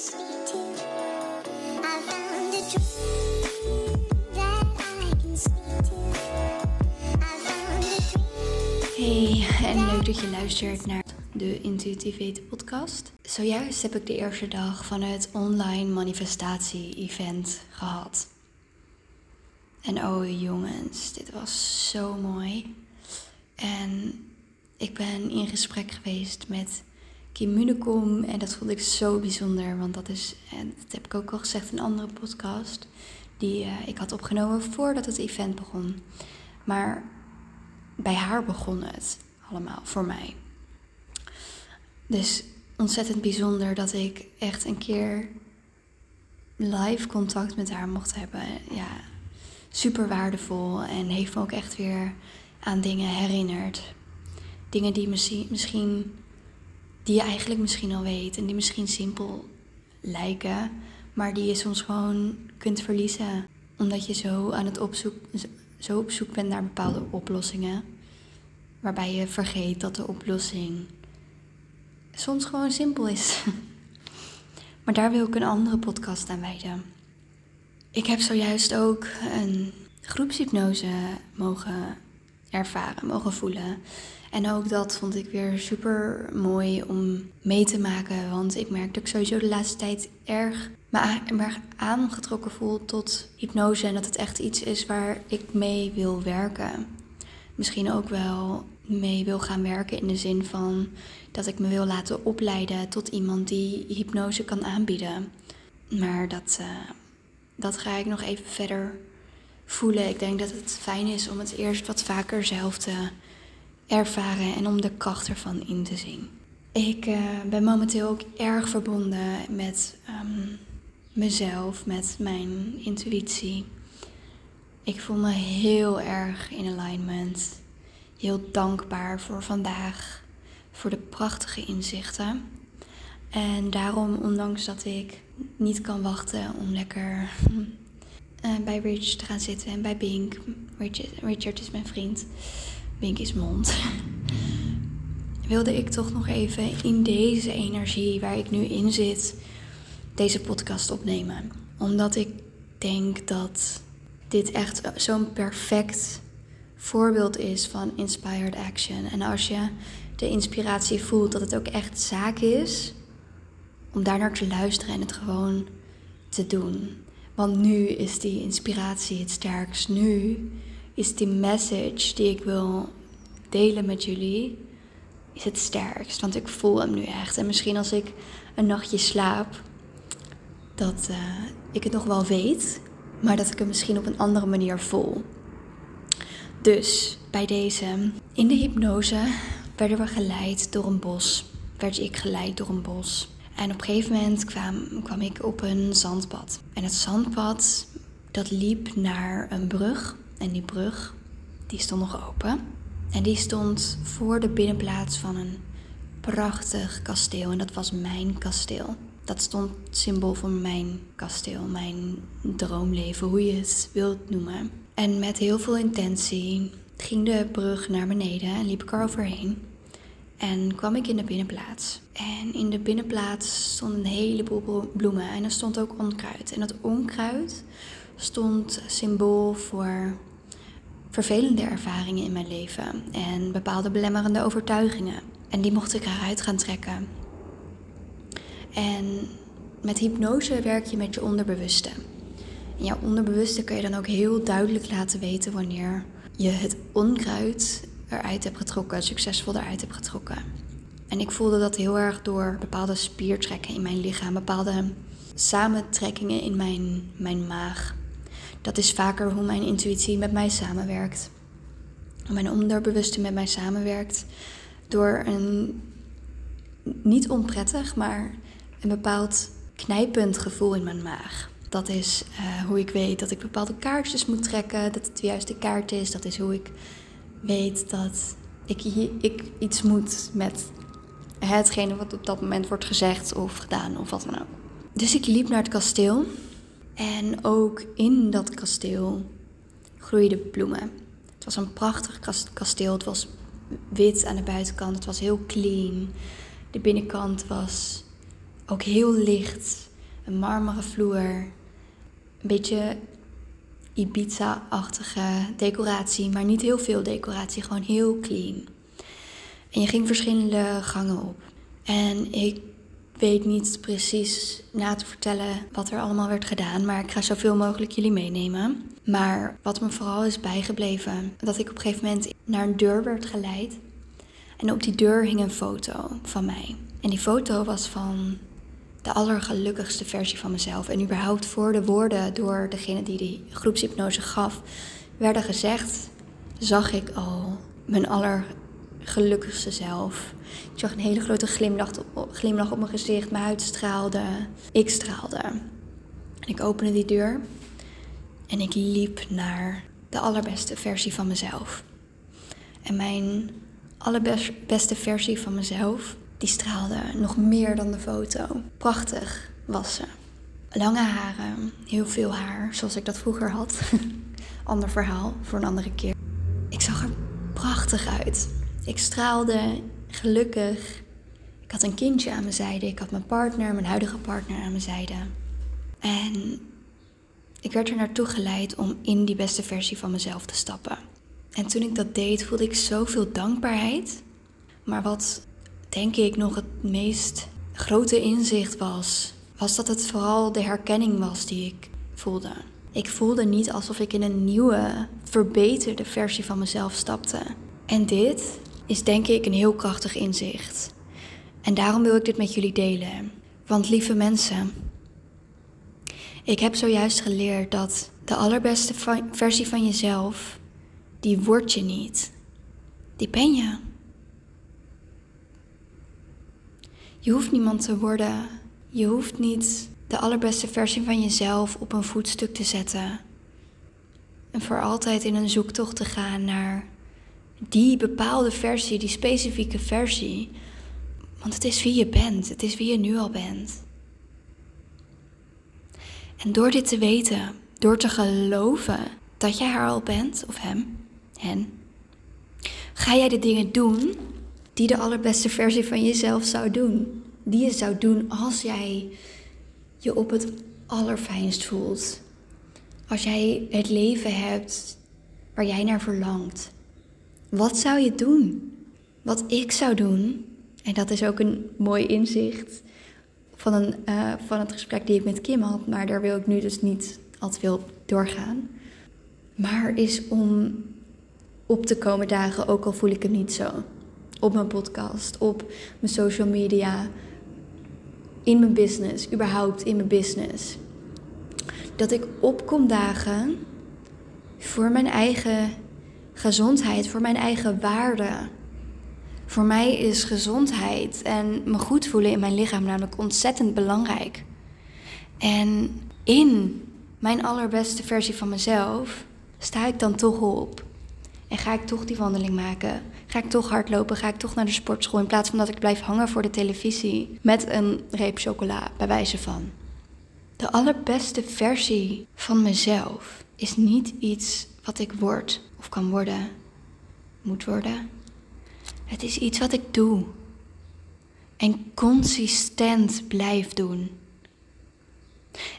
Hey, en leuk dat je luistert naar de Intuïtief podcast. Zojuist heb ik de eerste dag van het online manifestatie-event gehad. En oh jongens, dit was zo mooi. En ik ben in gesprek geweest met Kim Munnekom en dat vond ik zo bijzonder, want dat is, en dat heb ik ook al gezegd in een andere podcast, die eh, ik had opgenomen voordat het event begon. Maar bij haar begon het allemaal voor mij. Dus ontzettend bijzonder dat ik echt een keer live contact met haar mocht hebben. Ja, super waardevol en heeft me ook echt weer aan dingen herinnerd. Dingen die misschien, misschien die je eigenlijk misschien al weet en die misschien simpel lijken, maar die je soms gewoon kunt verliezen omdat je zo aan het opzoek, zo op zoek bent naar bepaalde oplossingen, waarbij je vergeet dat de oplossing soms gewoon simpel is. Maar daar wil ik een andere podcast aan wijden. Ik heb zojuist ook een groepshypnose mogen ervaren, mogen voelen. En ook dat vond ik weer super mooi om mee te maken. Want ik merk dat ik sowieso de laatste tijd erg me aangetrokken voel tot hypnose. En dat het echt iets is waar ik mee wil werken. Misschien ook wel mee wil gaan werken in de zin van dat ik me wil laten opleiden tot iemand die hypnose kan aanbieden. Maar dat, uh, dat ga ik nog even verder voelen. Ik denk dat het fijn is om het eerst wat vaker zelf te ervaren en om de kracht ervan in te zien. Ik uh, ben momenteel ook erg verbonden met um, mezelf, met mijn intuïtie. Ik voel me heel erg in alignment. Heel dankbaar voor vandaag, voor de prachtige inzichten. En daarom, ondanks dat ik niet kan wachten om lekker uh, bij Rich te gaan zitten en bij Bink. Richard, is mijn vriend. Bink is mond. Wilde ik toch nog even in deze energie waar ik nu in zit, deze podcast opnemen. Omdat ik denk dat dit echt zo'n perfect voorbeeld is van inspired action. En als je de inspiratie voelt, dat het ook echt zaak is om daar naar te luisteren en het gewoon te doen. Want nu is die inspiratie het sterkst. Nu is die message die ik wil delen met jullie, is het sterkst. Want ik voel hem nu echt. En misschien als ik een nachtje slaap, dat uh, ik het nog wel weet, maar dat ik hem misschien op een andere manier voel. Dus bij deze, in de hypnose werden we geleid door een bos. Werd ik geleid door een bos. En op een gegeven moment kwam, kwam ik op een zandpad. En het zandpad, dat liep naar een brug. En die brug, die stond nog open. En die stond voor de binnenplaats van een prachtig kasteel. En dat was mijn kasteel. Dat stond symbool voor mijn kasteel, mijn droomleven, hoe je het wilt noemen. En met heel veel intentie ging de brug naar beneden en liep ik er overheen. En kwam ik in de binnenplaats. En in de binnenplaats stonden een heleboel bloemen. En er stond ook onkruid. En dat onkruid stond symbool voor vervelende ervaringen in mijn leven. En bepaalde belemmerende overtuigingen. En die mocht ik eruit gaan trekken. En met hypnose werk je met je onderbewuste. En jouw onderbewuste kun je dan ook heel duidelijk laten weten wanneer je het onkruid eruit hebt getrokken, succesvol eruit hebt getrokken. En ik voelde dat heel erg door bepaalde spiertrekken in mijn lichaam, bepaalde samentrekkingen in mijn, mijn maag. Dat is vaker hoe mijn intuïtie met mij samenwerkt. Hoe mijn onderbewuste met mij samenwerkt. Door een niet onprettig, maar een bepaald knijpend gevoel in mijn maag. Dat is uh, hoe ik weet dat ik bepaalde kaartjes moet trekken, dat het de juiste kaart is. Dat is hoe ik weet dat ik, ik iets moet met hetgene wat op dat moment wordt gezegd of gedaan of wat dan ook. Dus ik liep naar het kasteel en ook in dat kasteel groeiden bloemen. Het was een prachtig kasteel. Het was wit aan de buitenkant. Het was heel clean. De binnenkant was ook heel licht. een marmeren vloer, een beetje Ibiza-achtige decoratie, maar niet heel veel decoratie, gewoon heel clean. En je ging verschillende gangen op. En ik weet niet precies na te vertellen wat er allemaal werd gedaan, maar ik ga zoveel mogelijk jullie meenemen. Maar wat me vooral is bijgebleven, dat ik op een gegeven moment naar een deur werd geleid. En op die deur hing een foto van mij. En die foto was van de allergelukkigste versie van mezelf. En überhaupt voor de woorden door degene die die groepshypnose gaf, werden gezegd, zag ik al mijn allergelukkigste zelf. Ik zag een hele grote glimlach op, glimlach op mijn gezicht, mijn huid straalde, ik straalde. En ik opende die deur en ik liep naar de allerbeste versie van mezelf. En mijn allerbeste versie van mezelf die straalde nog meer dan de foto. Prachtig was ze. Lange haren, heel veel haar, zoals ik dat vroeger had. Ander verhaal voor een andere keer. Ik zag er prachtig uit. Ik straalde, gelukkig. Ik had een kindje aan mijn zijde. Ik had mijn partner, mijn huidige partner aan mijn zijde. En ik werd er naartoe geleid om in die beste versie van mezelf te stappen. En toen ik dat deed, voelde ik zoveel dankbaarheid. Maar wat denk ik nog het meest grote inzicht was, was dat het vooral de herkenning was die ik voelde. Ik voelde niet alsof ik in een nieuwe, verbeterde versie van mezelf stapte. En dit is denk ik een heel krachtig inzicht. En daarom wil ik dit met jullie delen. Want lieve mensen, ik heb zojuist geleerd dat de allerbeste versie van jezelf, die word je niet. Die ben je. Je hoeft niemand te worden. Je hoeft niet de allerbeste versie van jezelf op een voetstuk te zetten. En voor altijd in een zoektocht te gaan naar die bepaalde versie, die specifieke versie. Want het is wie je bent, het is wie je nu al bent. En door dit te weten, door te geloven dat jij haar al bent, of hem, hen, ga jij de dingen doen die de allerbeste versie van jezelf zou doen. Die je zou doen als jij je op het allerfijnst voelt. Als jij het leven hebt waar jij naar verlangt. Wat zou je doen? Wat ik zou doen, en dat is ook een mooi inzicht van, een, uh, van het gesprek die ik met Kim had, maar daar wil ik nu dus niet al te veel doorgaan. Maar is om op te komen dagen, ook al voel ik het niet zo op mijn podcast, op mijn social media, in mijn business, überhaupt in mijn business. Dat ik opkom dagen voor mijn eigen gezondheid, voor mijn eigen waarde. Voor mij is gezondheid en me goed voelen in mijn lichaam namelijk ontzettend belangrijk. En in mijn allerbeste versie van mezelf sta ik dan toch op. En ga ik toch die wandeling maken? Ga ik toch hardlopen? Ga ik toch naar de sportschool in plaats van dat ik blijf hangen voor de televisie met een reep chocola, bij wijze van? De allerbeste versie van mezelf is niet iets wat ik word of kan worden, moet worden. Het is iets wat ik doe en consistent blijf doen.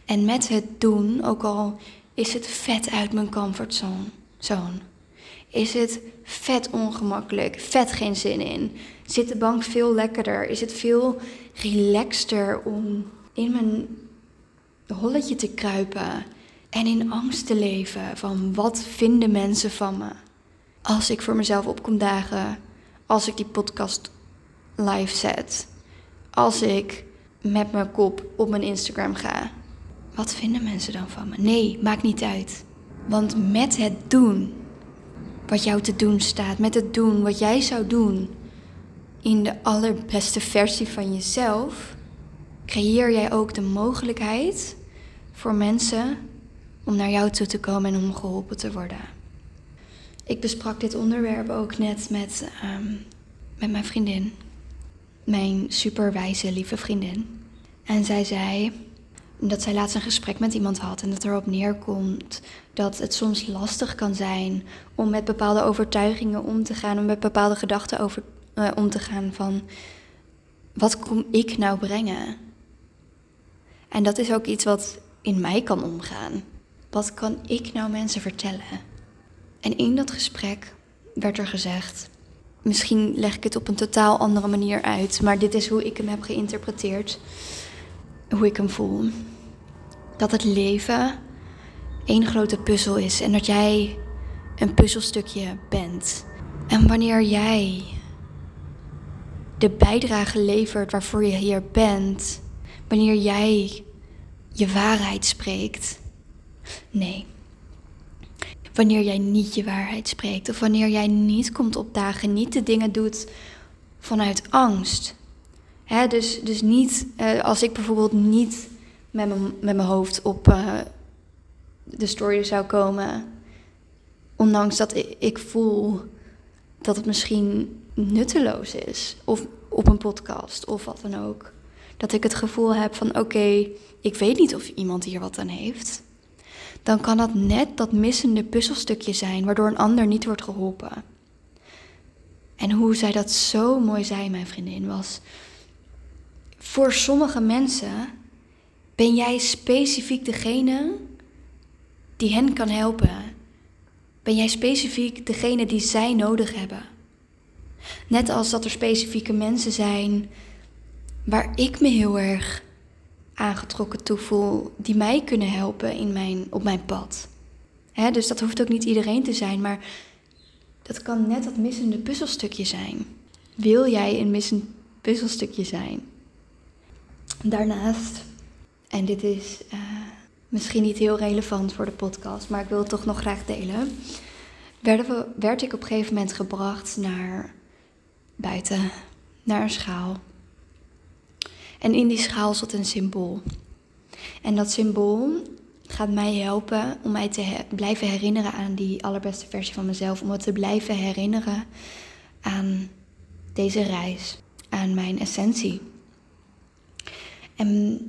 En met het doen, ook al is het vet uit mijn comfortzone, zone, is het vet ongemakkelijk, vet geen zin in. Zit de bank veel lekkerder? Is het veel relaxter om in mijn holletje te kruipen en in angst te leven van wat vinden mensen van me? Als ik voor mezelf opkom dagen, als ik die podcast live zet, als ik met mijn kop op mijn Instagram ga. Wat vinden mensen dan van me? Nee, maakt niet uit. Want met het doen wat jou te doen staat, met het doen wat jij zou doen in de allerbeste versie van jezelf, creëer jij ook de mogelijkheid voor mensen om naar jou toe te komen en om geholpen te worden. Ik besprak dit onderwerp ook net met, um, met mijn vriendin, mijn superwijze lieve vriendin. En zij zei dat zij laatst een gesprek met iemand had en dat erop neerkomt dat het soms lastig kan zijn om met bepaalde overtuigingen om te gaan, om met bepaalde gedachten over, uh, om te gaan van wat kom ik nou brengen? En dat is ook iets wat in mij kan omgaan. Wat kan ik nou mensen vertellen? En in dat gesprek werd er gezegd: Misschien leg ik het op een totaal andere manier uit, maar dit is hoe ik hem heb geïnterpreteerd. Hoe ik hem voel. Dat het leven één grote puzzel is en dat jij een puzzelstukje bent. En wanneer jij de bijdrage levert waarvoor je hier bent, wanneer jij je waarheid spreekt. Nee. Wanneer jij niet je waarheid spreekt of wanneer jij niet komt opdagen, niet de dingen doet vanuit angst. Dus, dus niet eh, als ik bijvoorbeeld niet met mijn, hoofd op uh, de story zou komen, ondanks dat ik, ik voel dat het misschien nutteloos is. Of op een podcast of wat dan ook. Dat ik het gevoel heb van oké, ik weet niet of iemand hier wat aan heeft. Dan kan dat net dat missende puzzelstukje zijn waardoor een ander niet wordt geholpen. En hoe zij dat zo mooi zei, mijn vriendin, was. Voor sommige mensen ben jij specifiek degene die hen kan helpen. Ben jij specifiek degene die zij nodig hebben. Net als dat er specifieke mensen zijn waar ik me heel erg aangetrokken toe voel, die mij kunnen helpen in mijn, op mijn pad. Dus dat hoeft ook niet iedereen te zijn, maar dat kan net dat missende puzzelstukje zijn. Wil jij een missend puzzelstukje zijn? Daarnaast, en dit is uh, misschien niet heel relevant voor de podcast, maar ik wil het toch nog graag delen. We, werd ik op een gegeven moment gebracht naar buiten, naar een schaal. En in die schaal zat een symbool. En dat symbool gaat mij helpen om mij te blijven herinneren aan die allerbeste versie van mezelf. Om me te blijven herinneren aan deze reis, aan mijn essentie. En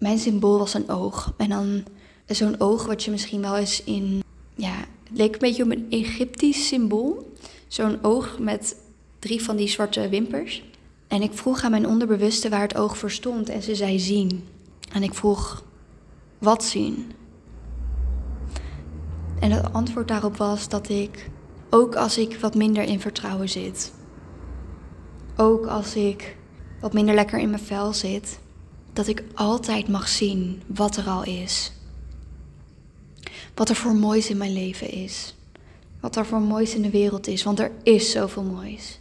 mijn symbool was een oog. En dan zo'n oog wat je misschien wel eens in. Ja, het leek een beetje op een Egyptisch symbool. Zo'n oog met drie van die zwarte wimpers. En ik vroeg aan mijn onderbewuste waar het oog voor stond en ze zei zien. En ik vroeg, wat zien? En het antwoord daarop was dat ik, ook als ik wat minder in vertrouwen zit, ook als ik wat minder lekker in mijn vel zit, dat ik altijd mag zien wat er al is. Wat er voor moois in mijn leven is. Wat er voor moois in de wereld is, want er is zoveel moois.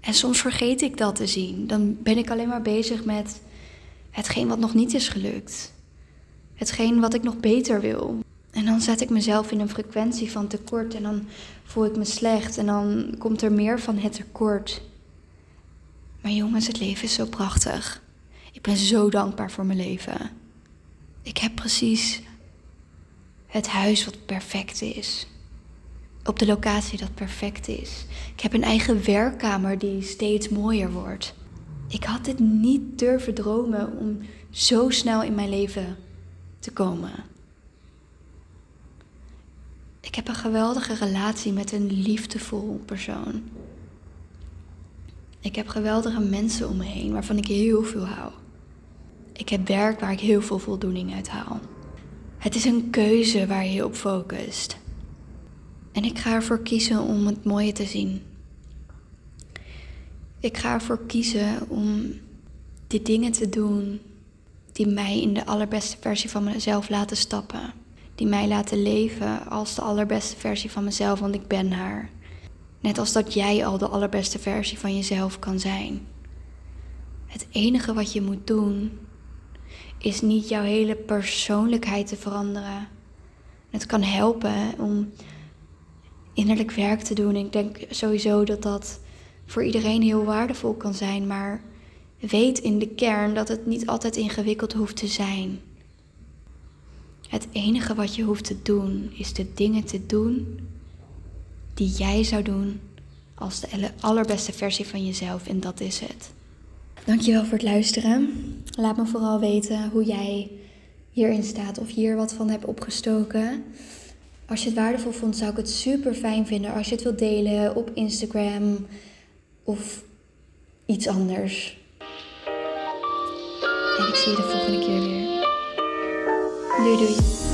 En soms vergeet ik dat te zien. Dan ben ik alleen maar bezig met hetgeen wat nog niet is gelukt. Hetgeen wat ik nog beter wil. En dan zet ik mezelf in een frequentie van tekort en dan voel ik me slecht en dan komt er meer van het tekort. Maar jongens, het leven is zo prachtig. Ik ben zo dankbaar voor mijn leven. Ik heb precies het huis wat perfect is op de locatie dat perfect is. Ik heb een eigen werkkamer die steeds mooier wordt. Ik had dit niet durven dromen om zo snel in mijn leven te komen. Ik heb een geweldige relatie met een liefdevol persoon. Ik heb geweldige mensen om me heen waarvan ik heel veel hou. Ik heb werk waar ik heel veel voldoening uit haal. Het is een keuze waar je op focust. En ik ga ervoor kiezen om het mooie te zien. Ik ga ervoor kiezen om die dingen te doen die mij in de allerbeste versie van mezelf laten stappen. Die mij laten leven als de allerbeste versie van mezelf, want ik ben haar. Net als dat jij al de allerbeste versie van jezelf kan zijn. Het enige wat je moet doen is niet jouw hele persoonlijkheid te veranderen. Het kan helpen om innerlijk werk te doen. Ik denk sowieso dat dat voor iedereen heel waardevol kan zijn, maar weet in de kern dat het niet altijd ingewikkeld hoeft te zijn. Het enige wat je hoeft te doen is de dingen te doen die jij zou doen als de allerbeste versie van jezelf en dat is het. Dankjewel voor het luisteren. Laat me vooral weten hoe jij hierin staat of hier wat van hebt opgestoken. Als je het waardevol vond, zou ik het super fijn vinden als je het wilt delen op Instagram of iets anders. En ik zie je de volgende keer weer. Doei doei.